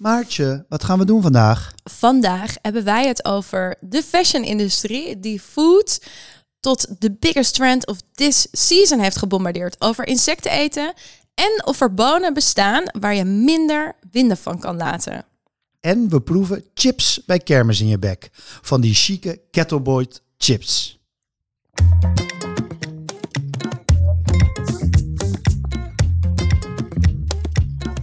Maartje, wat gaan we doen vandaag? Vandaag hebben wij het over de fashion-industrie die food tot de biggest trend of this season heeft gebombardeerd. Over insecten eten en of er bonen bestaan waar je minder winden van kan laten. En we proeven chips bij kermis in je bek. Van die chique Kettleboy chips.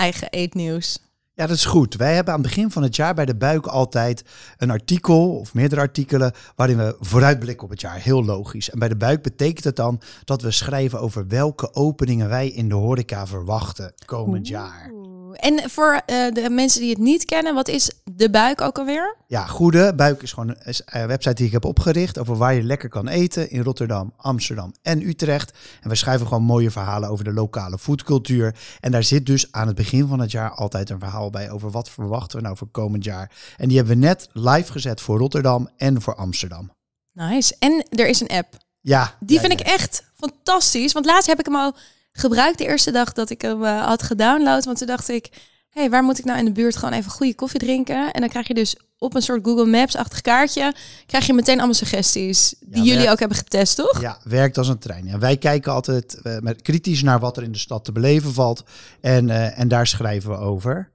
eigen eetnieuws? Ja, dat is goed. Wij hebben aan het begin van het jaar bij de buik altijd een artikel of meerdere artikelen waarin we vooruitblikken op het jaar. Heel logisch. En bij de buik betekent het dan dat we schrijven over welke openingen wij in de horeca verwachten komend jaar. En voor eh, de mensen die het niet kennen, wat is de buik ook alweer? Ja, Goede Buik is gewoon een een website die ik heb opgericht over waar je lekker kan eten in Rotterdam, Amsterdam en Utrecht. En we schrijven gewoon mooie verhalen over de lokale foodcultuur. En daar zit dus aan het begin van het jaar altijd een verhaal bij over wat verwachten we nou voor komend jaar. En die hebben we net live gezet voor Rotterdam en voor Amsterdam. Nice. En er is een app. Ja, Die ja, vind ja. ik echt fantastisch. Want laatst heb ik hem al gebruikt de eerste dag dat ik hem eh, had gedownload. Want toen dacht ik, hé, hey, waar moet ik nou in de buurt gewoon even goede koffie drinken? En dan krijg je dus op een soort Google Maps-achtig kaartje, krijg je meteen allemaal suggesties. Die Ja, jullie werkt. ook hebben getest, toch? Ja, werkt als een trein. Ja, wij kijken altijd eh, met kritisch naar wat er in de stad te beleven valt. En, eh, en daar schrijven we over.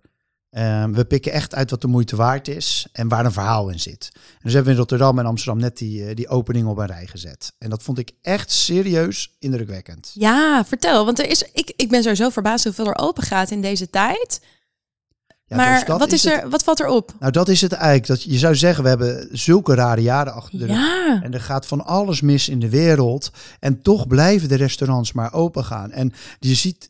Ehm, we pikken echt uit wat de moeite waard is en waar een verhaal in zit. En dus hebben we in Rotterdam en Amsterdam net die, eh, die opening op een rij gezet. En dat vond ik echt serieus indrukwekkend. Ja, vertel. Want er is, ik, ik ben sowieso verbaasd hoeveel er open gaat in deze tijd. Ja, maar dus dat wat, is er, wat valt er op? Nou, dat is het eigenlijk. Dat, je zou zeggen, we hebben zulke rare jaren achter de rug. Ja, En er gaat van alles mis in de wereld. En toch blijven de restaurants maar open gaan. En je ziet,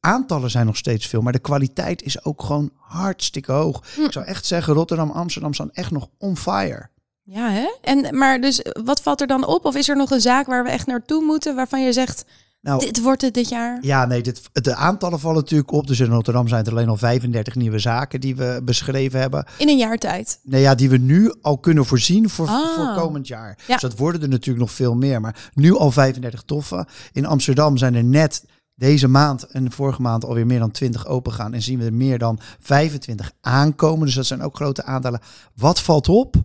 aantallen zijn nog steeds veel. Maar de kwaliteit is ook gewoon hartstikke hoog. Hm. Ik zou echt zeggen, Rotterdam, Amsterdam staan echt nog on fire. ja hè? En, maar dus wat valt er dan op? Of is er nog een zaak waar we echt naartoe moeten, waarvan je zegt, Nou, dit wordt het dit jaar? ja, nee, dit, de aantallen vallen natuurlijk op. Dus in Rotterdam zijn er alleen al 35 nieuwe zaken die we beschreven hebben. In een jaar tijd. Nee, ja, die we nu al kunnen voorzien voor, Ah. voor komend jaar. Ja. Dus dat worden er natuurlijk nog veel meer. Maar nu al 35 toffe. In Amsterdam zijn er net deze maand en vorige maand alweer meer dan 20 open gaan. En zien we er meer dan 25 aankomen. Dus dat zijn ook grote aantallen. Wat valt op?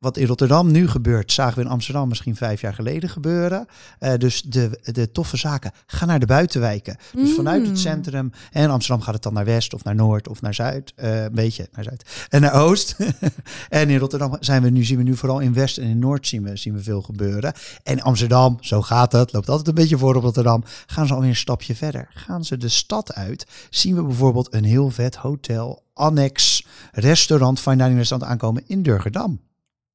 Wat in Rotterdam nu gebeurt, zagen we in Amsterdam misschien vijf jaar geleden gebeuren. Eh, dus de, de toffe zaken gaan naar de buitenwijken. Dus vanuit Mm. het centrum. En Amsterdam gaat het dan naar west of naar noord of naar zuid. Eh, een beetje naar zuid. En naar oost. en in Rotterdam zijn we nu, zien we nu vooral in west en in noord zien we, zien we veel gebeuren. En Amsterdam, zo gaat het, loopt altijd een beetje voor op Rotterdam. Gaan ze alweer een stapje verder. Gaan ze de stad uit. Zien we bijvoorbeeld een heel vet hotel, annex, restaurant, fine dining restaurant aankomen in Durgerdam.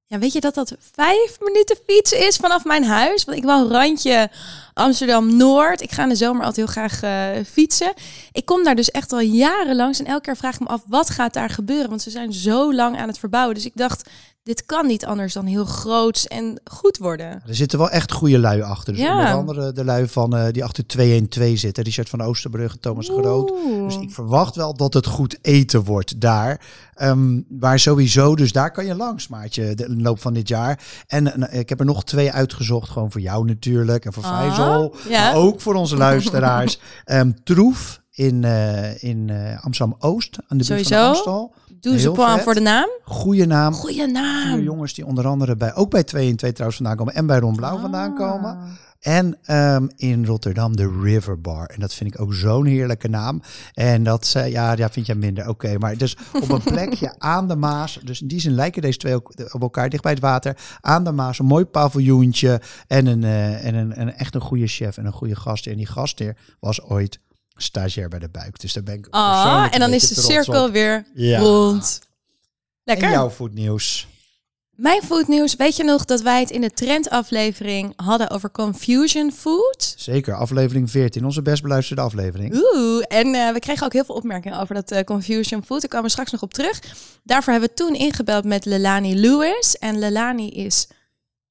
Ja, weet je dat dat vijf minuten fietsen is vanaf mijn huis? Want ik woon randje Amsterdam-Noord. Ik ga in de zomer altijd heel graag eh, fietsen. Ik kom daar dus echt al jaren langs. En elke keer vraag ik me af, wat gaat daar gebeuren? Want ze zijn zo lang aan het verbouwen. Dus ik dacht, dit kan niet anders dan heel groots en goed worden. Er zitten wel echt goede lui achter. Dus Ja. onder andere de lui van, eh, die achter 212 zitten. Richard van Oosterbrugge, Thomas Groot. Dus ik verwacht wel dat het goed eten wordt daar. Ehm, maar sowieso, dus daar kan je langs, Maartje, de loop van dit jaar. En eh, ik heb er nog twee uitgezocht, gewoon voor jou natuurlijk. En voor Ah, Faisal, ja. maar ook voor onze luisteraars. Ehm, Troef in, eh, in eh, Amsterdam-Oost, aan de buurt van Sowieso. Amstel. Doe ze vet. voor de naam. Goeie naam. Goeie Vier naam. jongens die onder andere bij, ook bij 2 en 2 trouwens vandaan komen. En bij Ron Blauw vandaan Ah. komen. En ehm, in Rotterdam de River Bar. En dat vind ik ook zo'n heerlijke naam. En dat, eh, ja, ja, vind jij minder. Oké, maar dus op een plekje aan de Maas. Dus in die zin lijken deze twee ook op elkaar dicht bij het water. Aan de Maas, een mooi paviljoentje. En een, en een, een echt een goede chef en een goede gastheer. En die gastheer was ooit stagiair bij de buik. Dus daar ben ik Ah, en dan is de cirkel op. weer Ja. rond. Lekker. En jouw voetnieuws. Mijn foodnieuws. Weet je nog dat wij het in de trendaflevering hadden over confusion food? Zeker, aflevering 14, onze best beluisterde aflevering. Oeh, en eh, we kregen ook heel veel opmerkingen over dat eh, confusion food. Daar komen we straks nog op terug. Daarvoor hebben we toen ingebeld met Lelani Lewis. En Lelani is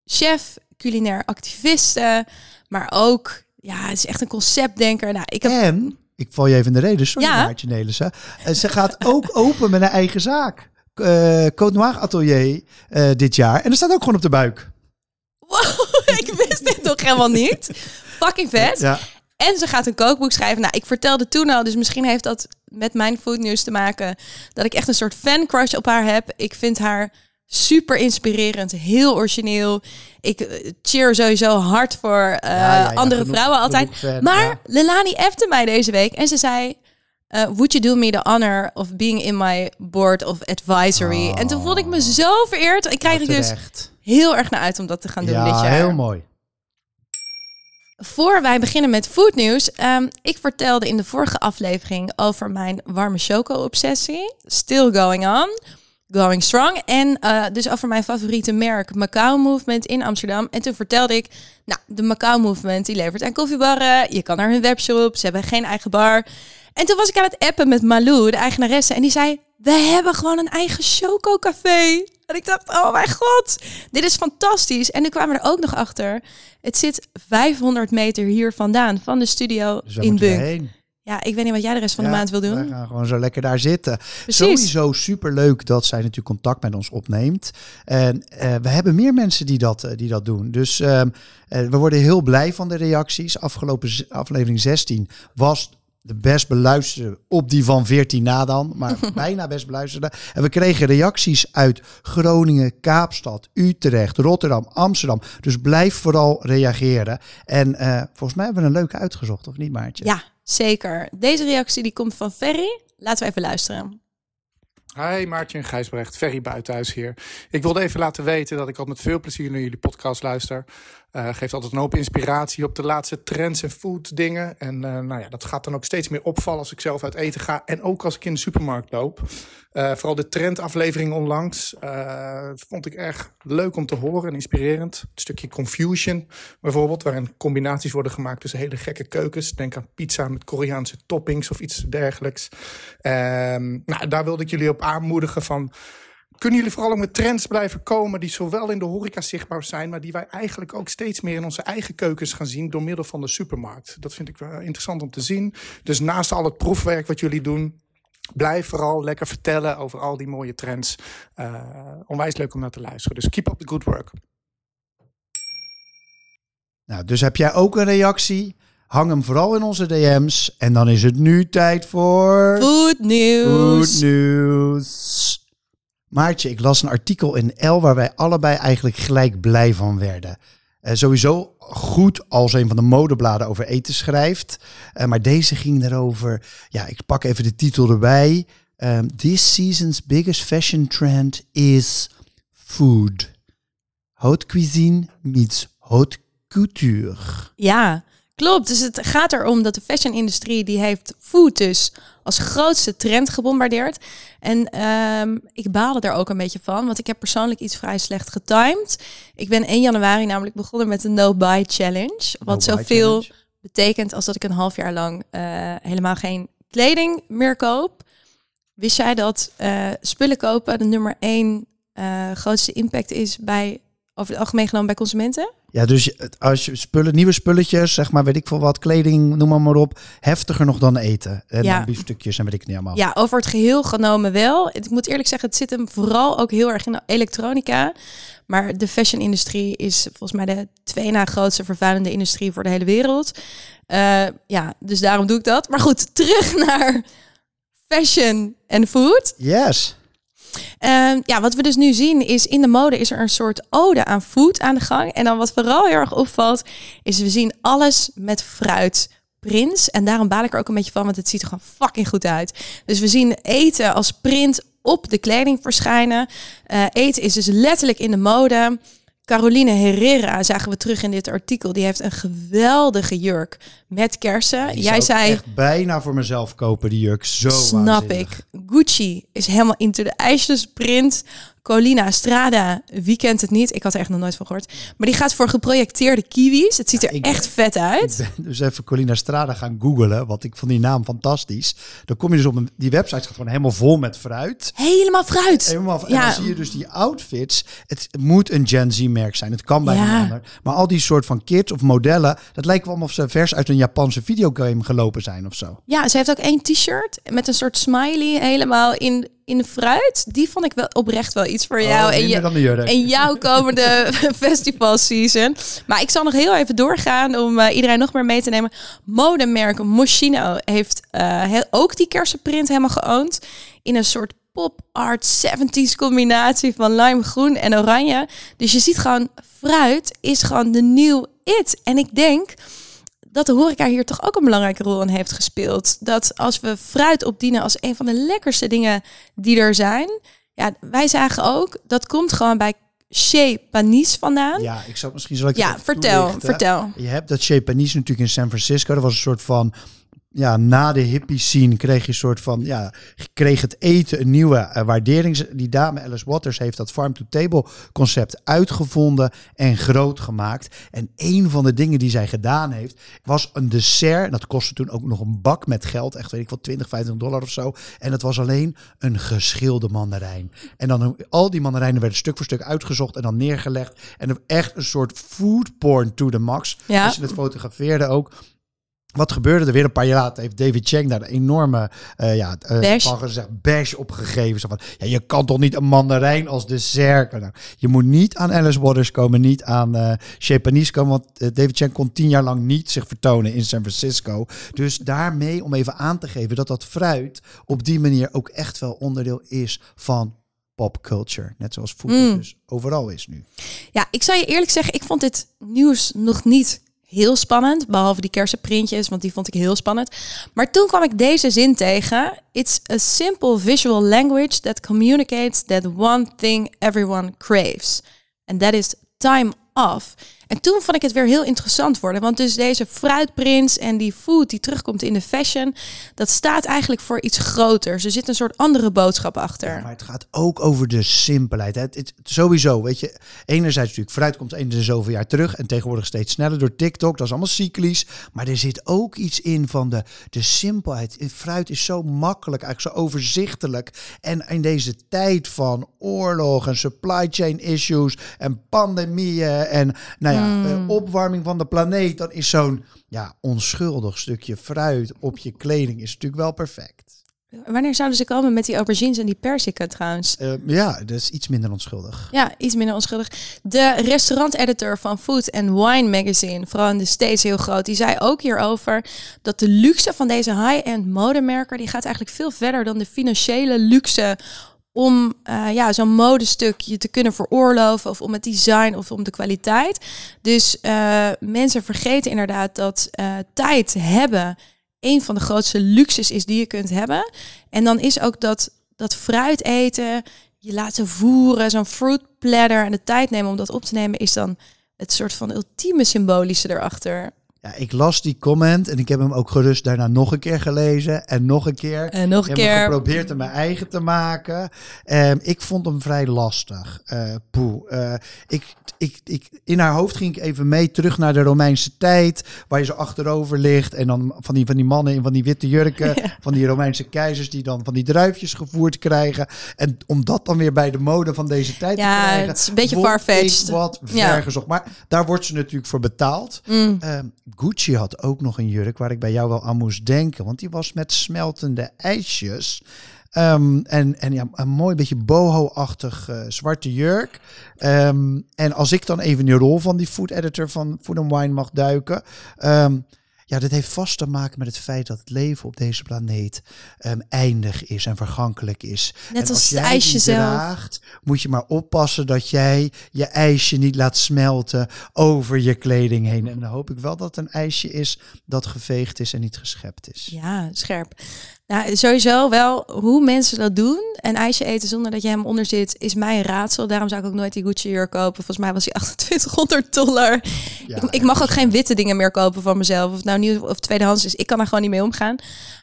chef, culinair activiste, maar ook, ja, het is echt een conceptdenker. Nou, ik heb... En, ik val je even in de reden, sorry Ja. Maartje Nelissen. Eh, ze gaat ook open met een eigen zaak. Eh Côte Noir Atelier eh, dit jaar. En er staat ook gewoon op de buik. Wow, ik wist dit nog helemaal niet. Fucking vet. Ja. En ze gaat een kookboek schrijven. Nou, ik vertelde toen al, dus misschien heeft dat met mijn foodnieuws te maken. Dat ik echt een soort fan crush op haar heb. Ik vind haar super inspirerend, heel origineel. Ik eh, cheer sowieso hard voor eh, Ja, ja, ja, andere genoeg- vrouwen altijd. genoeg maar. Lelani appte mij deze week en ze zei... eh, would you do me the honor of being in my board of advisory? En toen voelde ik me zo vereerd. Ik krijg er dus heel erg naar uit om dat te gaan doen Ja, dit jaar. heel mooi. Voor wij beginnen met foodnieuws. ehm ik vertelde in de vorige aflevering over mijn warme choco-obsessie. Still going on. Going strong. En eh, dus over mijn favoriete merk Macau Movement in Amsterdam. En toen vertelde ik, nou, de Macau Movement die levert aan koffiebarren. Je kan naar hun webshop. Ze hebben geen eigen bar. En toen was ik aan het appen met Malou, de eigenaresse. En die zei, we hebben gewoon een eigen choco-café. En ik dacht, oh mijn god, dit is fantastisch. En nu kwamen we er ook nog achter. Het zit 500 meter hier vandaan, van de studio Dus in Bunk. Ja, ik weet niet wat jij de rest van de maand wil We doen. gaan gewoon zo lekker daar zitten. Precies. Sowieso superleuk dat zij natuurlijk contact met ons opneemt. En eh, we hebben meer mensen die dat, eh, die dat doen. Dus ehm, eh, we worden heel blij van de reacties. Afgelopen aflevering 16 was de best beluisterde op die van 14 na dan. Maar bijna best beluisterde. En we kregen reacties uit Groningen, Kaapstad, Utrecht, Rotterdam, Amsterdam. Dus blijf vooral reageren. En volgens mij hebben we een leuke uitgezocht, of niet Maartje? Ja, zeker. Deze reactie die komt van Ferry. Laten we even luisteren. Hi Maartje en Gijsbrecht, Ferry Buitenhuis hier. Ik wilde even laten weten dat ik altijd met veel plezier naar jullie podcast luister. Eh geeft altijd een hoop inspiratie op de laatste trends en food dingen. En eh, nou ja, dat gaat dan ook steeds meer opvallen als ik zelf uit eten ga. En ook als ik in de supermarkt loop. Eh, vooral de trendaflevering onlangs vond ik erg leuk om te horen en inspirerend. Het stukje Confusion bijvoorbeeld, waarin combinaties worden gemaakt tussen hele gekke keukens. Denk aan pizza met Koreaanse toppings of iets dergelijks. Ehm, nou, daar wilde ik jullie op aanmoedigen van... Kunnen jullie vooral ook met trends blijven komen die zowel in de horeca zichtbaar zijn, maar die wij eigenlijk ook steeds meer in onze eigen keukens gaan zien door middel van de supermarkt? Dat vind ik wel interessant om te zien. Dus naast al het proefwerk wat jullie doen, blijf vooral lekker vertellen over al die mooie trends. Eh, onwijs leuk om naar te luisteren. Dus keep up the good work. Nou, dus heb jij ook een reactie? Hang hem vooral in onze DM's. En dan is het nu tijd voor... Goed nieuws. Maartje, ik las een artikel in L waar wij allebei eigenlijk gelijk blij van werden. Eh, sowieso goed als een van de modebladen over eten schrijft. Eh, maar deze ging erover. Ja, ik pak even de titel erbij. Ehm, This season's biggest fashion trend is food. Haute cuisine meets haute couture. Ja, klopt. Dus het gaat erom dat de fashion-industrie die heeft food dus als grootste trend gebombardeerd. En ehm, ik baalde er ook een beetje van, want ik heb persoonlijk iets vrij slecht getimed. Ik ben 1 januari namelijk begonnen met de No-Buy Challenge. Wat No zoveel challenge. betekent als dat ik een half jaar lang eh, helemaal geen kleding meer koop. Wist jij dat eh, spullen kopen de nummer één eh, grootste impact is bij, over het algemeen genomen bij consumenten? Ja, dus als je spullen, nieuwe spulletjes, zeg maar, weet ik veel wat, kleding, noem maar, maar op, heftiger nog dan eten. En Ja. dan biefstukjes en weet ik niet allemaal. Ja, over het geheel genomen wel. Ik moet eerlijk zeggen, het zit hem vooral ook heel erg in de elektronica. Maar de fashion-industrie is volgens mij de twee na grootste vervuilende industrie voor de hele wereld. Eh, ja, dus daarom doe ik dat. Maar goed, terug naar fashion en food. Yes. Ehm, ja, wat we dus nu zien is in de mode is er een soort ode aan food aan de gang. En dan wat vooral heel erg opvalt, is we zien alles met fruit. Prints. En daarom baal ik er ook een beetje van, want het ziet er gewoon fucking goed uit. Dus we zien eten als print op de kleding verschijnen. Eh, eten is dus letterlijk in de mode. Caroline Herrera zagen we terug in dit artikel. Die heeft een geweldige jurk met kersen. Die Jij zei, echt bijna voor mezelf kopen, die jurk. Zo snap waanzinnig. ik. Gucci is helemaal into de ijsjesprint. Colina Strada, wie kent het niet? Ik had er echt nog nooit van gehoord. Maar die gaat voor geprojecteerde kiwis. Het ziet Ja, er ik echt vet uit. Ik ben dus even Colina Strada gaan googlen, want ik vond die naam fantastisch. Dan kom je dus op een, die website gaat gewoon helemaal vol met fruit. Helemaal fruit. Helemaal, en Ja. dan zie je dus die outfits. Het moet een Gen Z merk zijn. Het kan bijna Ja. ander. Maar al die soort van kits of modellen, dat lijkt wel of ze vers uit een Japanse videogame gelopen zijn of zo. Ja, ze heeft ook één t-shirt met een soort smiley helemaal in, in de fruit. Die vond ik wel oprecht wel iets voor jou. Oh, en, minder je, dan en jouw komende festival season. Maar ik zal nog heel even doorgaan om eh, iedereen nog meer mee te nemen. Modemerk Moschino heeft eh, heel- ook die kersenprint helemaal geoond. In een soort pop art 70s combinatie van limegroen en oranje. Dus je ziet gewoon, fruit is gewoon de nieuw it. En ik denk dat de horeca hier toch ook een belangrijke rol in heeft gespeeld. Dat als we fruit opdienen als een van de lekkerste dingen die er zijn. Ja, wij zagen ook, dat komt gewoon bij Chez Panisse vandaan. Ja, Ja, ik zou misschien zal ik het even vertel, toelichten. vertel. Je hebt dat Chez Panisse natuurlijk in San Francisco. Dat was een soort van ja, na de hippie scene kreeg je een soort van, ja, kreeg het eten een nieuwe eh, waardering. Die dame Alice Waters heeft dat farm-to-table concept uitgevonden en groot gemaakt. En een van de dingen die zij gedaan heeft, was een dessert. En dat kostte toen ook nog een bak met geld, echt weet ik wel, 20, 25 dollar of zo. En het was alleen een geschilde mandarijn. En dan al die mandarijnen werden stuk voor stuk uitgezocht en dan neergelegd. En echt een soort food porn to the max. Ja. Als je het fotografeerde ook. Wat gebeurde er weer een paar jaar later? Heeft David Chang daar een enorme eh ja, eh, Bash. van gezegd, bash opgegeven. Zo van, ja, je kan toch niet een mandarijn als dessert? Nou, je moet niet aan Alice Waters komen, niet aan Chez Panisse komen. Want David Chang kon tien jaar lang niet zich vertonen in San Francisco. Dus daarmee, om even aan te geven dat dat fruit op die manier ook echt wel onderdeel is van popculture. Net zoals voetbal Mm. dus overal is nu. Ja, ik zou je eerlijk zeggen, ik vond dit nieuws nog niet heel spannend. Behalve die kersenprintjes, want die vond ik heel spannend. Maar toen kwam ik deze zin tegen. It's a simple visual language that communicates that one thing everyone craves. And that is time off. En toen vond ik het weer heel interessant worden. Want dus deze fruitprints en die food die terugkomt in de fashion... dat staat eigenlijk voor iets groters. Er zit een soort andere boodschap achter. Ja, maar het gaat ook over de simpelheid. Het, het, sowieso, weet je. Enerzijds natuurlijk, fruit komt eens in zoveel jaar terug. En tegenwoordig steeds sneller door TikTok. Dat is allemaal cyclisch. Maar er zit ook iets in van de, de simpelheid. Fruit is zo makkelijk, eigenlijk zo overzichtelijk. En in deze tijd van oorlog en supply chain issues en pandemieën en nou ja, eh, opwarming van de planeet. Dan is zo'n ja, onschuldig stukje fruit op je kleding is natuurlijk wel perfect. Wanneer zouden ze komen met die aubergines en die persiken trouwens? Eh, ja, dat is iets minder onschuldig. Ja, iets minder onschuldig. De restaurant-editor van Food and Wine Magazine, vooral in de States heel groot, die zei ook hierover dat de luxe van deze high-end modemerker, die gaat eigenlijk veel verder dan de financiële luxe om eh, ja, zo'n modestuk je te kunnen veroorloven of om het design of om de kwaliteit. Dus eh, mensen vergeten inderdaad dat eh, tijd hebben een van de grootste luxes is die je kunt hebben. En dan is ook dat, dat fruit eten, je laten voeren, zo'n fruit platter en de tijd nemen om dat op te nemen, is dan het soort van ultieme symbolische erachter. Ja, ik las die comment en ik heb hem ook gerust daarna nog een keer gelezen en nog een keer. En nog een Ik heb keer. geprobeerd hem mijn eigen te maken. Ehm, ik vond hem vrij lastig. Eh poeh. Eh, ik, ik, ik, in haar hoofd ging ik even mee terug naar de Romeinse tijd. Waar je zo achterover ligt. En dan van die, van die mannen in van die witte jurken. Van die Romeinse keizers die dan van die druifjes gevoerd krijgen. En om dat dan weer bij de mode van deze tijd Ja, te krijgen. het is een beetje farfetched. wat Ja. ver gezocht. Maar daar wordt ze natuurlijk voor betaald. Mm. Ehm, Gucci had ook nog een jurk waar ik bij jou wel aan moest denken. Want die was met smeltende ijsjes. Ehm, en, en ja, een mooi beetje boho-achtig eh, zwarte jurk. Ehm, en als ik dan even in de rol van die food editor van Food and Wine mag duiken. ehm, ja, dit heeft vast te maken met het feit dat het leven op deze planeet ehm, eindig is en vergankelijk is. Net En als het jij ijsje die zelf. draagt, moet je maar oppassen dat jij je ijsje niet laat smelten over je kleding heen. En dan hoop ik wel dat het een ijsje is dat geveegd is en niet geschept is. Ja, scherp. Nou, sowieso wel hoe mensen dat doen. En ijsje eten zonder dat je hem onder zit, is mij een raadsel. Daarom zou ik ook nooit die Gucci jurk kopen. Volgens mij was hij 2800 dollar. Ja, ik, mag ook geen witte dingen meer kopen van mezelf. Of nou nieuw of tweedehands is. Ik kan daar gewoon niet mee omgaan.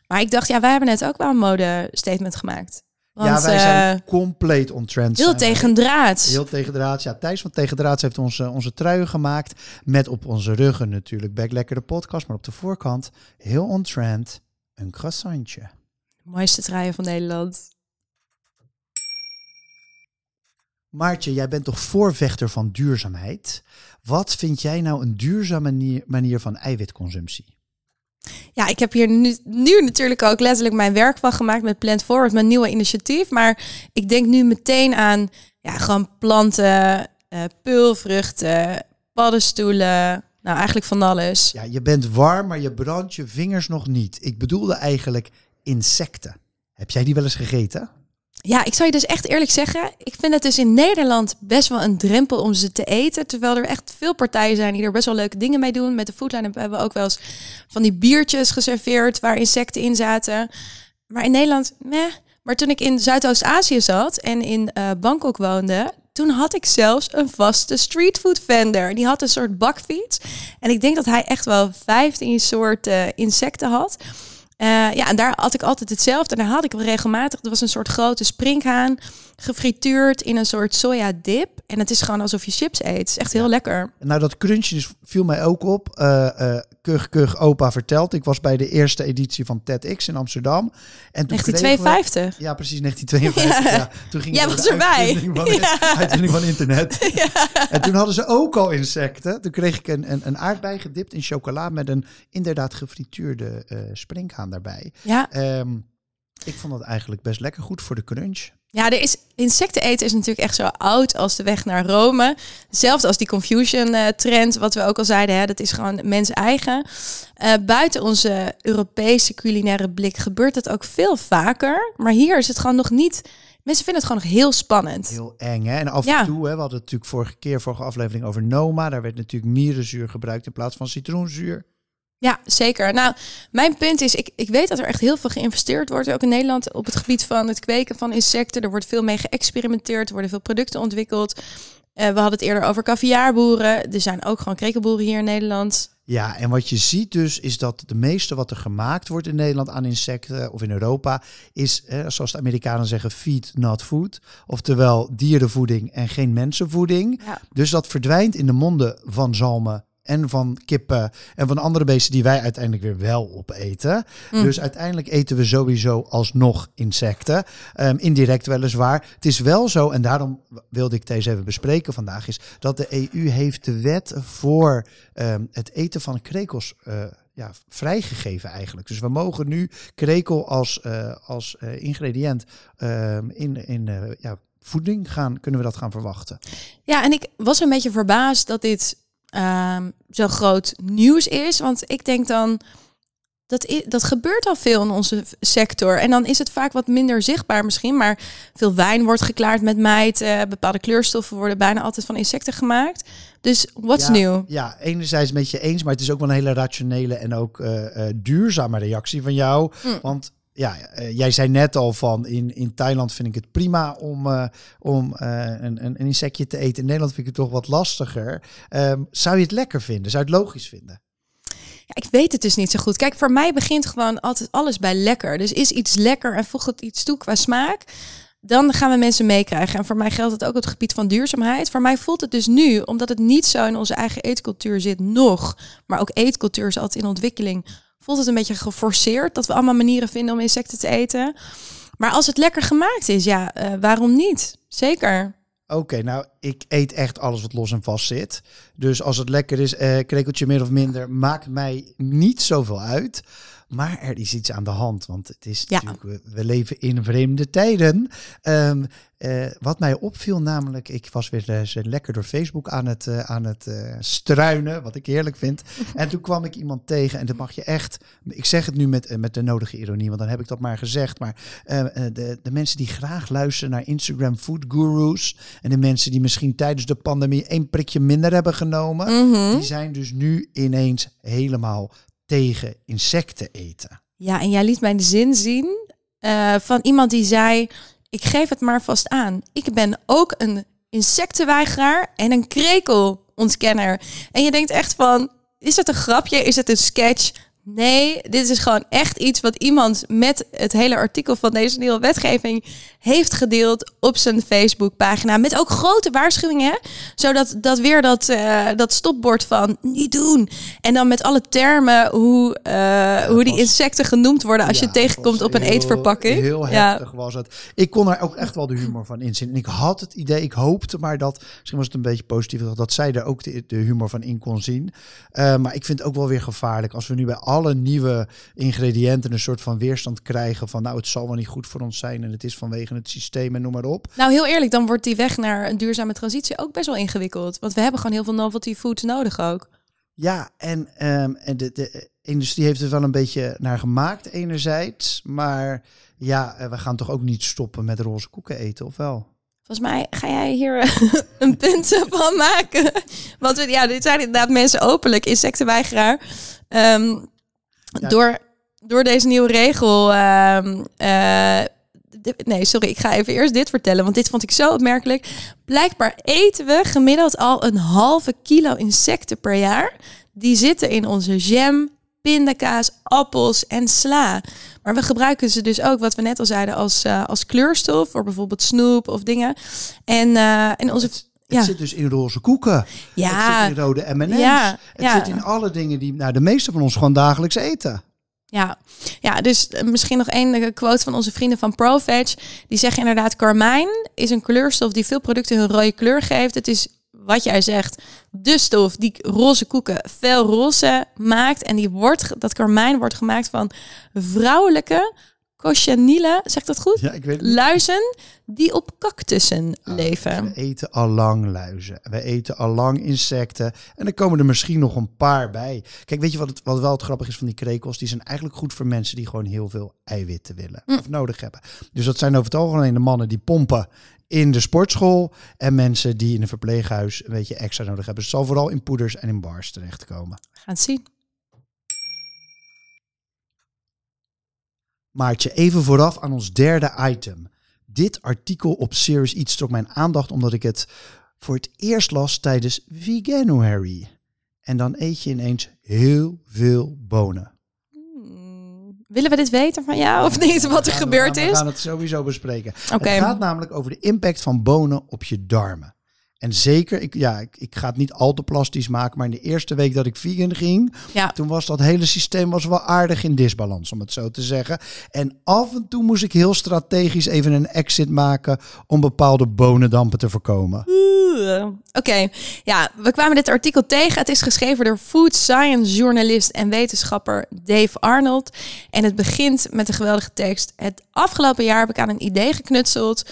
Maar ik dacht, ja, wij hebben net ook wel een mode-statement gemaakt. Want, ja, wij zijn eh, compleet on trend. heel zijn wij. tegen draad. Heel tegen draads. Ja, Thijs van Tegen Draads heeft onze, onze truien gemaakt. Met op onze ruggen natuurlijk Back Lekker de podcast. Maar op de voorkant, heel on trend, een croissantje. Mooiste truien van Nederland. Maartje, jij bent toch voorvechter van duurzaamheid? Wat vind jij nou een duurzame manier, manier van eiwitconsumptie? Ja, ik heb hier nu, nu natuurlijk ook letterlijk mijn werk van gemaakt met Plant Forward, mijn nieuwe initiatief. Maar ik denk nu meteen aan ja, gewoon planten, eh peulvruchten, paddenstoelen. Nou, eigenlijk van alles. Ja, je bent warm, maar je brandt je vingers nog niet. Ik bedoelde eigenlijk insecten. Heb jij die wel eens gegeten? Ja, ik zou je dus echt eerlijk zeggen, ik vind het dus in Nederland best wel een drempel om ze te eten. Terwijl er echt veel partijen zijn die er best wel leuke dingen mee doen. Met de Foodline hebben we ook wel eens van die biertjes geserveerd waar insecten in zaten. Maar in Nederland, meh. Maar toen ik in Zuidoost-Azië zat en in eh, Bangkok woonde, toen had ik zelfs een vaste streetfood vendor. Die had een soort bakfiets. En ik denk dat hij echt wel 15 soorten insecten had. Eh, ja, en daar had ik altijd hetzelfde. En daar had ik regelmatig. Er was een soort grote springhaan, gefrituurd in een soort sojadip. En het is gewoon alsof je chips eet. Het is echt heel lekker. Nou, dat crunchje dus viel mij ook op. Eh eh Kug Kug Opa vertelt. Ik was bij de eerste editie van TEDx in Amsterdam. En toen kregen we- 1952. Ja, precies, 1952. Ja. Toen ging Jij was erbij. Van, Ja. uitvinding van internet. En toen hadden ze ook al insecten. Toen kreeg ik een, een, een aardbei gedipt in chocola met een inderdaad gefrituurde eh springhaan daarbij. Ja, Ehm, ik vond dat eigenlijk best lekker goed voor de crunch. Ja, er is, insecten eten is natuurlijk echt zo oud als de weg naar Rome. Hetzelfde als die Confucian-trend, wat we ook al zeiden. Hè, dat is gewoon mens eigen. Eh, buiten onze Europese culinaire blik gebeurt het ook veel vaker. Maar hier is het gewoon nog niet... Mensen vinden het gewoon nog heel spannend. Heel eng, hè? En af Ja. en toe, hè, we hadden het natuurlijk vorige keer, vorige aflevering over Noma. Daar werd natuurlijk mierenzuur gebruikt in plaats van citroenzuur. Ja, zeker. Nou, mijn punt is, ik, ik weet dat er echt heel veel geïnvesteerd wordt, ook in Nederland, op het gebied van het kweken van insecten. Er wordt veel mee geëxperimenteerd, er worden veel producten ontwikkeld. Eh, we hadden het eerder over caviarboeren. Er zijn ook gewoon krekelboeren hier in Nederland. Ja, en wat je ziet dus is dat de meeste wat er gemaakt wordt in Nederland aan insecten of in Europa is, eh, zoals de Amerikanen zeggen, feed not food. Oftewel dierenvoeding en geen mensenvoeding. Ja. Dus dat verdwijnt in de monden van zalmen en van kippen en van andere beesten die wij uiteindelijk weer wel opeten. Mm. Dus uiteindelijk eten we sowieso alsnog insecten. Ehm, indirect weliswaar. Het is wel zo, en daarom wilde ik deze even bespreken vandaag, is dat de EU heeft de wet voor ehm, het eten van krekels eh, ja, vrijgegeven eigenlijk. Dus we mogen nu krekel als, eh, als eh, ingrediënt ehm, in, in ja, voeding gaan, kunnen we dat gaan verwachten. Ja, en ik was een beetje verbaasd dat dit ehm, zo groot nieuws is. Want ik denk dan, dat, dat gebeurt al veel in onze sector. En dan is het vaak wat minder zichtbaar misschien. Maar veel wijn wordt geklaard met mijten. Bepaalde kleurstoffen worden bijna altijd van insecten gemaakt. Dus what's ja, new? Ja, enerzijds met je eens, maar het is ook wel een hele rationele en ook eh, eh, duurzame reactie van jou. Mm. Want ja, eh, jij zei net al van in, in Thailand vind ik het prima om, eh, om eh, een, een, insectje te eten. In Nederland vind ik het toch wat lastiger. Ehm, zou je het lekker vinden? Zou je het logisch vinden? Ja, ik weet het dus niet zo goed. Kijk, voor mij begint gewoon altijd alles bij lekker. Dus is iets lekker en voegt het iets toe qua smaak, dan gaan we mensen meekrijgen. En voor mij geldt het ook het gebied van duurzaamheid. Voor mij voelt het dus nu, omdat het niet zo in onze eigen eetcultuur zit, nog, maar ook eetcultuur is altijd in ontwikkeling, voelt het een beetje geforceerd dat we allemaal manieren vinden om insecten te eten. Maar als het lekker gemaakt is, ja, eh, waarom niet? Zeker. Oké, nou, ik eet echt alles wat los en vast zit. Dus als het lekker is, eh krekeltje meer of minder, maakt mij niet zoveel uit. Maar er is iets aan de hand, want het is Ja. natuurlijk, we, we leven in vreemde tijden. Ehm, eh, wat mij opviel namelijk, ik was weer eens eh, lekker door Facebook aan het, eh, aan het struinen, wat ik heerlijk vind. En toen kwam ik iemand tegen en dat mag je echt, ik zeg het nu met, met de nodige ironie, want dan heb ik dat maar gezegd. Maar de, de mensen die graag luisteren naar Instagram food gurus en de mensen die misschien tijdens de pandemie één prikje minder hebben genomen, Mhm. die zijn dus nu ineens helemaal tegen insecten eten. Ja, en jij liet mij de zin zien eh, van iemand die zei: Ik geef het maar vast aan. Ik ben ook een insectenweigeraar en een krekelontkenner. En je denkt echt van: Is het een grapje? Is het een sketch? Nee, dit is gewoon echt iets wat iemand met het hele artikel van deze nieuwe wetgeving heeft gedeeld op zijn Facebookpagina. Met ook grote waarschuwingen, hè? zodat dat weer dat, uh, dat stopbord van niet doen. En dan met alle termen hoe, uh, hoe die insecten genoemd worden als Ja, je tegenkomt op een heel- eetverpakking. Heel ja. heftig was het. Ik kon er ook echt wel de humor van inzien. En ik had het idee, ik hoopte maar dat, misschien was het een beetje positief, dat zij er ook de, de humor van in kon zien. Eh, maar ik vind het ook wel weer gevaarlijk als we nu bij alle nieuwe ingrediënten een soort van weerstand krijgen van nou het zal wel niet goed voor ons zijn en het is vanwege het systeem en noem maar op. Nou, heel eerlijk, dan wordt die weg naar een duurzame transitie ook best wel ingewikkeld. Want we hebben gewoon heel veel novelty foods nodig ook. Ja, en, ehm, en de, de industrie heeft er wel een beetje naar gemaakt enerzijds, maar ja, eh, we gaan toch ook niet stoppen met roze koeken eten, of wel? Volgens mij ga jij hier eh, een punt van maken. Want we- ja, dit zijn inderdaad mensen openlijk insectenweigeraar. Ehm Ja. door, door deze nieuwe regel. ehm, eh, nee, sorry, ik ga even eerst dit vertellen. Want dit vond ik zo opmerkelijk. Blijkbaar eten we gemiddeld al een halve kilo insecten per jaar. Die zitten in onze jam, pindakaas, appels en sla. Maar we gebruiken ze dus ook, wat we net al zeiden, als, eh, als kleurstof. Voor bijvoorbeeld snoep of dingen. En, eh en onze... Het Ja. zit dus in roze koeken. Het Ja, zit in rode M&M's. Ja, het ja. zit in alle dingen die nou, de meeste van ons gewoon dagelijks eten. Ja, ja dus eh, misschien nog één eh, quote van onze vrienden van ProVeg. Die zeggen inderdaad, karmijn is een kleurstof die veel producten hun rode kleur geeft. Het is wat jij zegt, de stof die roze koeken fel roze maakt. En die wordt, dat karmijn wordt gemaakt van vrouwelijke cochinealen, zegt dat goed? Ja, ik weet het. Luizen die op cactussen We leven. eten al lang luizen. We eten al lang insecten. En er komen er misschien nog een paar bij. Kijk, weet je wat, het, wat wel het grappig is van die krekels? Die zijn eigenlijk goed voor mensen die gewoon heel veel eiwitten willen. Mm. Of nodig hebben. Dus dat zijn over het algemeen de mannen die pompen in de sportschool. En mensen die in een verpleeghuis een beetje extra nodig hebben. Dus het zal vooral in poeders en in bars terechtkomen. We gaan het zien. Maartje, even vooraf aan ons derde item. Dit artikel op Serious Eats trok mijn aandacht omdat ik het voor het eerst las tijdens Veganuary. En dan eet je ineens heel veel bonen. Hmm, Willen we dit weten van jou of niet, wat er We gebeurd we is? gaan het sowieso bespreken. Het gaat namelijk over de impact van bonen op je darmen. En zeker, ik, ja, ik, ik ga het niet al te plastisch maken, maar in de eerste week dat ik vegan ging, Ja. toen was dat hele systeem was wel aardig in disbalans, om het zo te zeggen. En af en toe moest ik heel strategisch even een exit maken om bepaalde bonendampen te voorkomen. Oké, ja, we kwamen dit artikel tegen. Het is geschreven door food science journalist en wetenschapper Dave Arnold. En het begint met een geweldige tekst. Het afgelopen jaar heb ik aan een idee geknutseld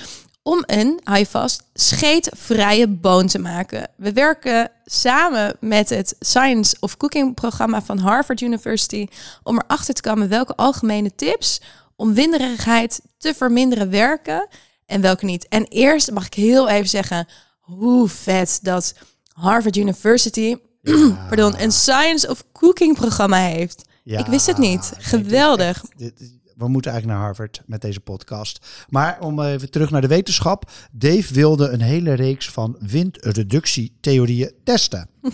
om een, hou je vast, scheetvrije boon te maken. We werken samen met het Science of Cooking programma van Harvard University om erachter te komen welke algemene tips om winderigheid te verminderen werken en welke niet. En eerst mag ik heel even zeggen hoe vet dat Harvard University pardon, een Science of Cooking programma heeft. Ja, ik wist het niet. nee, dit is Geweldig. echt- dit- we moeten eigenlijk naar Harvard met deze podcast. Maar om even terug naar de wetenschap. Dave wilde een hele reeks van windreductietheorieën testen.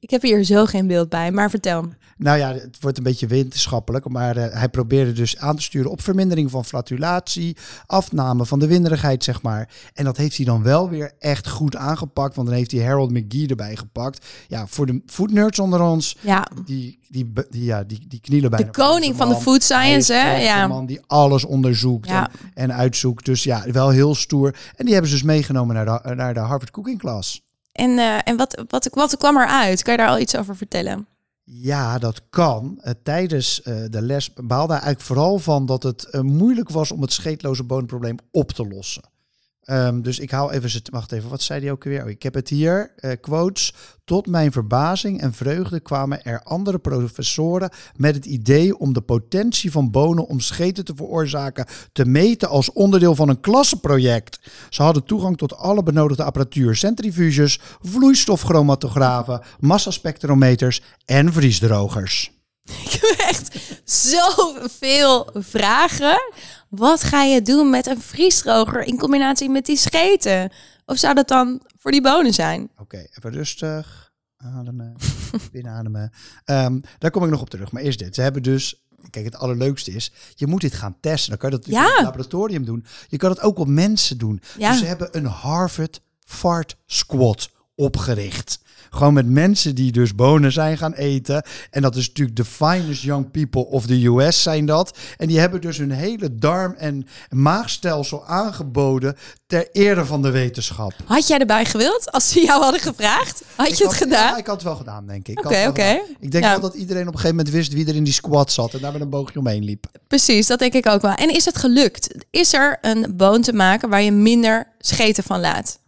Ik heb hier zo geen beeld bij, maar vertel. Nou ja, het wordt een beetje wetenschappelijk, maar eh, hij probeerde dus aan te sturen op vermindering van flatulatie, afname van de winderigheid, zeg maar. En dat heeft hij dan wel weer echt goed aangepakt, want dan heeft hij Harold McGee erbij gepakt. Ja, voor de foodnerds onder ons, Ja, die, die, die, ja, die, die knielen bijna. de koning van de food science, hè? Ja. een man die alles onderzoekt Ja. en, en uitzoekt. Dus ja, wel heel stoer. En die hebben ze dus meegenomen naar de, naar de Harvard Cooking Class. En, eh, en wat, wat, wat kwam eruit? Kan je daar al iets over vertellen? Ja, dat kan. Eh, tijdens eh, de les baalde hij eigenlijk vooral van dat het moeilijk was om het scheetloze bodemprobleem op te lossen. Ehm, dus ik hou even zitten. Wacht even, wat zei hij ook weer? Oh, ik heb het hier. eh, quotes. Tot mijn verbazing en vreugde kwamen er andere professoren met het idee om de potentie van bonen om scheten te veroorzaken te meten als onderdeel van een klassenproject. Ze hadden toegang tot alle benodigde apparatuur, centrifuges, vloeistofchromatografen, massaspectrometers en vriesdrogers. Ik heb echt zoveel vragen. Wat ga je doen met een vriesdroger in combinatie met die scheten? Of zou dat dan voor die bonen zijn? Oké, even rustig. Ademen, binademen. Ehm, daar kom ik nog op terug. Maar eerst dit. Ze hebben dus... Kijk, het allerleukste is, je moet dit gaan testen. Dan kan je dat Ja. in het laboratorium doen. Je kan het ook op mensen doen. Ja. Dus ze hebben een Harvard Fart Squad opgericht. Gewoon met mensen die dus bonen zijn gaan eten. En dat is natuurlijk de finest young people of the US zijn dat. En die hebben dus hun hele darm- en maagstelsel aangeboden ter ere van de wetenschap. Had jij erbij gewild als ze jou hadden gevraagd? Had Ik je het gedaan? Ja, ik had het wel gedaan, denk ik. Oké, oké. Ik denk Ja. wel dat iedereen op een gegeven moment wist wie er in die squad zat. En daar met een boogje omheen liep. Precies, dat denk ik ook wel. En is het gelukt? Is er een boon te maken waar je minder scheten van laat?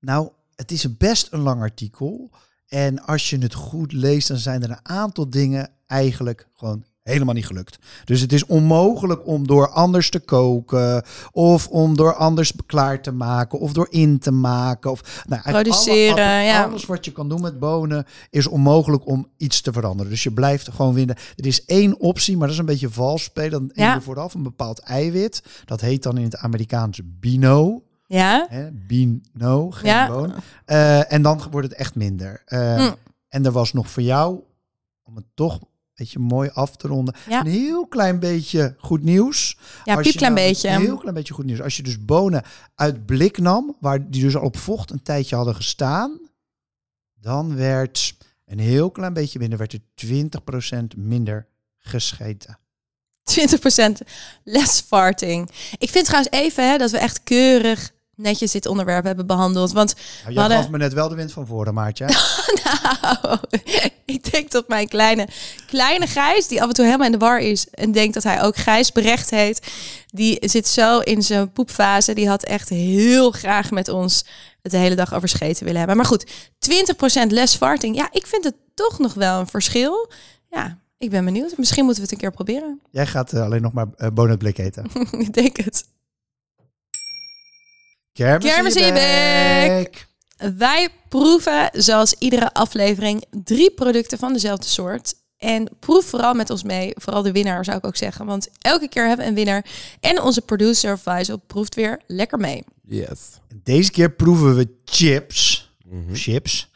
Nou, het is best een lang artikel. En als je het goed leest, dan zijn er een aantal dingen eigenlijk gewoon helemaal niet gelukt. Dus het is onmogelijk om door anders te koken, of om door anders klaar te maken, of door in te maken. Of, nou, Produceren, alle- ja. Alles wat je kan doen met bonen is onmogelijk om iets te veranderen. Dus je blijft gewoon winnen. Er is één optie, maar dat is een beetje vals spelen. Dan Ja. je vooraf een bepaald eiwit. Dat heet dan in het Amerikaans bino. Ja? Hè, bino, geen Ja. Eh, en dan wordt het echt minder. Eh, Mm. En er was nog voor jou, om het toch een beetje mooi af te ronden, Ja. een heel klein beetje goed nieuws. Ja, Als je piepklein nou- beetje. Een heel klein beetje goed nieuws. Als je dus bonen uit blik nam, waar die dus al op vocht een tijdje hadden gestaan, dan werd een heel klein beetje minder, werd er 20% minder gescheten. 20% less farting. Ik vind trouwens even hè, dat we echt keurig netjes dit onderwerp hebben behandeld. Want Nou, jij hadden- gaf me net wel de wind van voren, Maartje. nou, ik denk dat mijn kleine, kleine Gijs, die af en toe helemaal in de war is en denkt dat hij ook Gijs Berecht heet, die zit zo in zijn poepfase. Die had echt heel graag met ons het de hele dag over scheten willen hebben. Maar goed, 20% less farting. Ja, ik vind het toch nog wel een verschil. Ja, ik ben benieuwd. Misschien moeten we het een keer proberen. Jij gaat eh, alleen nog maar uh, bonen uit blik eten. ik denk het. Kermis, Kermis in je bek. Wij proeven zoals iedere aflevering drie producten van dezelfde soort. En proef vooral met ons mee. Vooral de winnaar zou ik ook zeggen. Want elke keer hebben we een winnaar. En onze producer Faisal proeft weer lekker mee. Yes. Deze keer proeven we chips. Chips.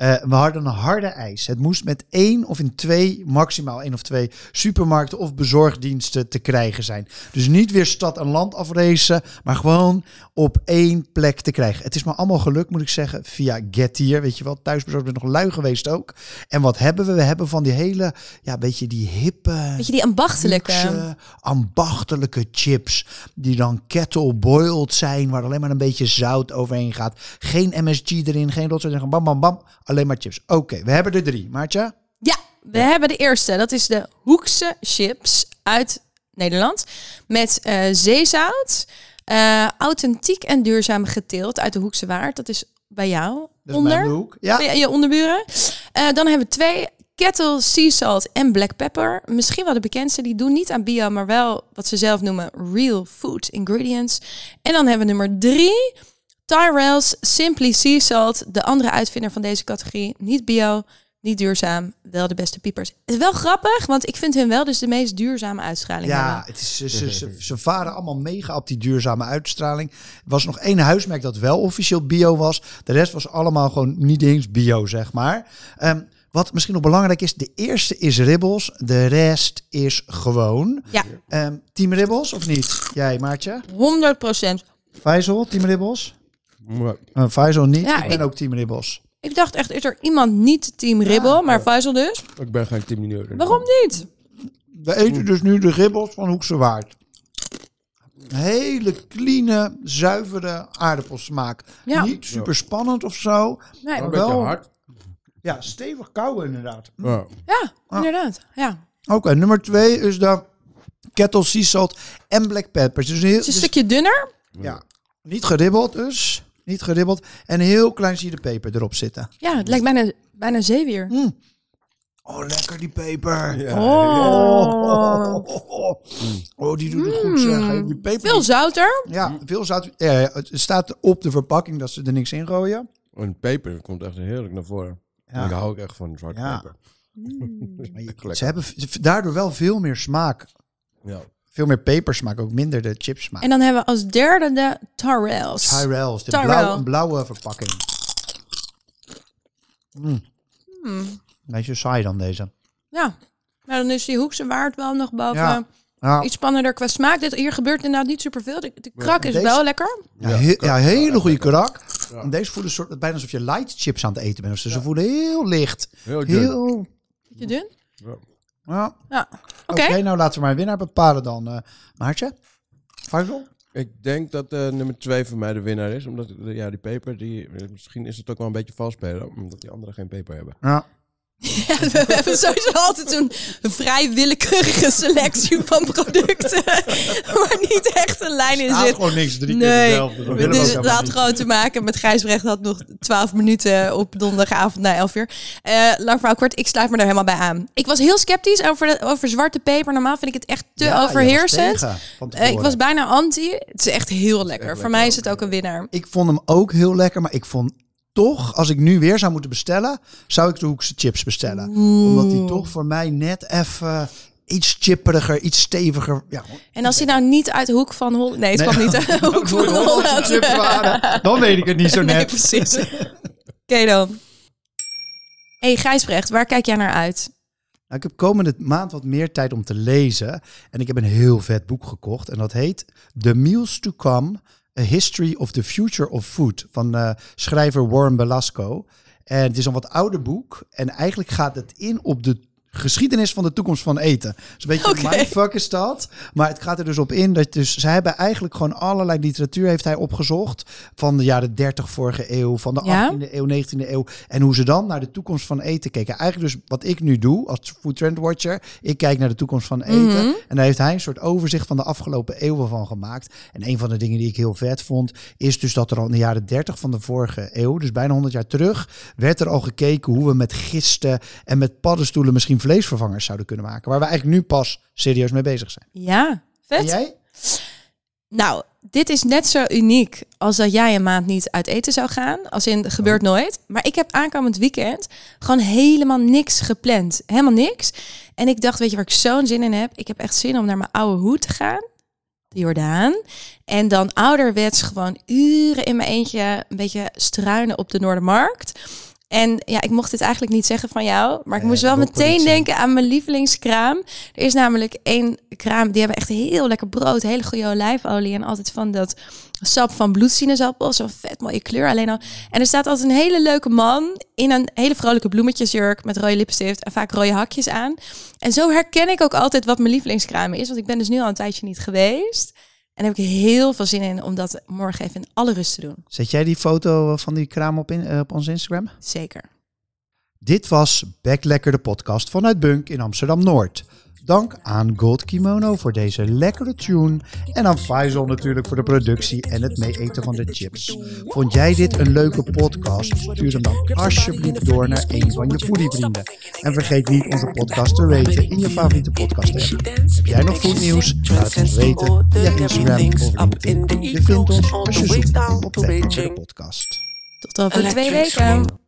Eh, we hadden een harde ijs. Het moest met één of in twee, maximaal één of twee supermarkten of bezorgdiensten te krijgen zijn. Dus niet weer stad en land afracen, maar gewoon op één plek te krijgen. Het is me allemaal gelukt, moet ik zeggen, via Getir. Weet je wel, thuisbezorgd ben nog lui geweest ook. En wat hebben we? We hebben van die hele, ja, beetje die hippe... Weet je, die ambachtelijke. luxe, ambachtelijke chips die dan kettle boiled zijn, waar alleen maar een beetje zout overheen gaat. Geen MSG erin, geen rotzooi bam bam bam, alleen maar chips. Oké, we hebben er drie. Maartje? Ja, we hebben de eerste. Dat is de Hoekse chips uit Nederland. Met eh, zeezout. eh, authentiek en duurzaam geteeld uit de Hoekse Waard. Dat is bij jou is onder. mijn hoek. Ja, Ja. Je onderburen. Eh, dan hebben we twee. Kettle, sea salt en black pepper. Misschien wel de bekendste. Die doen niet aan bio, maar wel wat ze zelf noemen real food ingredients. En dan hebben we nummer drie. Tyrell's Simply Sea Salt. De andere uitvinder van deze categorie. Niet bio, niet duurzaam. Wel de beste piepers. Het is wel grappig, want ik vind hun wel dus de meest duurzame uitstraling ja hebben. het is, ze, ze, ze, ze varen allemaal mega op die duurzame uitstraling. Er was nog één huismerk dat wel officieel bio was. De rest was allemaal gewoon niet eens bio, zeg maar. Ehm, wat misschien nog belangrijk is, de eerste is Ribbels, de rest is gewoon. Ja, Ehm, team Ribbels of niet? Jij, Maartje? 100 procent. Faisal, Team Ribbels? Maar Uh, Faisal niet, Ja, ik ben ik- ook Team Ribbels. Ik dacht echt, is er iemand niet team Ribbel, maar Faisal dus? ik ben geen 10 minuten. Waarom niet? We eten dus nu de Ribbels van Hoekse Waard. Hele clean, zuivere aardappelsmaak. Ja. Niet super spannend of zo. Nee. Maar wel- hard. Ja, stevig kauwen inderdaad. Ja. Ja, inderdaad. Ja. Oké, nummer twee is de Kettle Sea Salt en Black Peppers. Dus, heel, Het is een dus- stukje dunner. ja, niet geribbeld dus. Niet geribbeld. En heel klein zie je de peper erop zitten. Ja, het lijkt bijna, bijna zeewier. Oh, lekker die peper. Ja. Oh, oh, oh, oh. Oh, die doet het goed zeg. Die peper. Veel zouter. Ja, veel zout. Ja, het staat op de verpakking dat ze er niks in gooien. En peper komt echt heerlijk naar voren. Ja. Ik hou ook echt van zwarte Ja. peper. Lekker. ze hebben daardoor wel veel meer smaak. Ja. Veel meer pepersmaak, ook minder de chipsmaak. En dan hebben we als derde de Tyrells. Tyrells, de Tyrell. blauwe, een blauwe verpakking. Mm. Hmm. Beetje saai dan deze. Ja. Maar dan is die hoekse waard wel nog boven. Ja. Ja, Iets spannender qua smaak. Dit, hier gebeurt inderdaad niet superveel. De, de krak is deze- wel lekker. ja, he- ja, hele goede. Ja. En deze voelen soort, bijna alsof je light chips aan het eten bent. Dus ze voelen heel licht. Heel dun. Heel... Je dun? Ja. Ja. Oké. Nou laten we maar een winnaar bepalen dan. eh Maartje? Faisal? Ik denk dat eh, nummer twee voor mij de winnaar is. Omdat ja, die peper, die, misschien is het ook wel een beetje vals spelen. Omdat die anderen geen peper hebben. Ja. Ja, we hebben sowieso altijd een vrij willekeurige selectie van producten. waar niet echt een lijn in zit. gewoon niks. Drie Nee, dus dat had gewoon te maken met Gijsbrecht had nog 12 minuten op donderdagavond na 11 uur. Eh, lang verhaal kort, ik sluit me er helemaal bij aan. Ik was heel sceptisch over, de, over zwarte peper. Normaal vind ik het echt te overheersend. Eh, ik was bijna anti. Het is echt heel lekker. Voor mij is het ook een winnaar. Ik vond hem ook heel lekker, maar ik vond toch, als ik nu weer zou moeten bestellen, zou ik de Hoekse chips bestellen. Omdat die toch voor mij net even iets chipperiger, iets steviger. Ja, En als hij nou niet uit de hoek van Holland... Nee, het Nee. kwam niet uit de hoek van de Hollandse Holland. chips waren, dan weet ik het niet zo Nee, net. precies. Oké dan. hey, Gijsbrecht, waar kijk jij naar uit? Nou, ik heb komende maand wat meer tijd om te lezen. En ik heb een heel vet boek gekocht. En dat heet The Meals to Come: A History of the Future of Food. Van eh, schrijver Warren Belasco. En het is een wat ouder boek. En eigenlijk gaat het in op de geschiedenis van de toekomst van eten. Dus een beetje een mindfuck is dat. Maar het gaat er dus op in dat dus zij hebben eigenlijk gewoon allerlei literatuur heeft hij opgezocht van de jaren 30 vorige eeuw, van de Ja? 18e eeuw, 19e eeuw en hoe ze dan naar de toekomst van eten keken. Eigenlijk dus wat ik nu doe als food trend watcher, ik kijk naar de toekomst van eten Mhm. en daar heeft hij een soort overzicht van de afgelopen eeuwen van gemaakt. En een van de dingen die ik heel vet vond is dus dat er al in de jaren 30 van de vorige eeuw, dus bijna 100 jaar terug, werd er al gekeken hoe we met gisten en met paddenstoelen misschien vleesvervangers zouden kunnen maken. Waar we eigenlijk nu pas serieus mee bezig zijn. Ja, vet. En jij? Nou, dit is net zo uniek als dat jij een maand niet uit eten zou gaan. Als in, het gebeurt nooit. Maar ik heb aankomend weekend gewoon helemaal niks gepland. Helemaal niks. En ik dacht, weet je waar ik zo'n zin in heb? Ik heb echt zin om naar mijn oude hoed te gaan. De Jordaan. En dan ouderwets gewoon uren in mijn eentje een beetje struinen op de Noordermarkt. En ja, ik mocht dit eigenlijk niet zeggen van jou, maar ik moest wel meteen denken aan mijn lievelingskraam. Er is namelijk één kraam, die hebben echt heel lekker brood, hele goede olijfolie en altijd van dat sap van bloedsinaasappel, zo'n vet mooie kleur alleen al. En er staat altijd een hele leuke man in een hele vrolijke bloemetjesjurk met rode lipstift en vaak rode hakjes aan. En zo herken ik ook altijd wat mijn lievelingskraam is, want ik ben dus nu al een tijdje niet geweest. En daar heb ik heel veel zin in om dat morgen even in alle rust te doen. Zet jij die foto van die kraam op, in, eh, op ons Instagram? Zeker. Dit was Back Lekker de podcast vanuit Bunk in Amsterdam-Noord. Dank aan Gold Kimono voor deze lekkere tune. En aan Faisal natuurlijk voor de productie en het meeeten van de chips. Vond jij dit een leuke podcast? Stuur hem dan alsjeblieft door naar een van je foodievrienden. En vergeet niet onze podcast te raten in je favoriete podcast app. Heb jij nog goed nieuws? Laat het ons weten via Instagram of LinkedIn. Je vindt ons als je zoekt op de podcast. Tot over twee weken.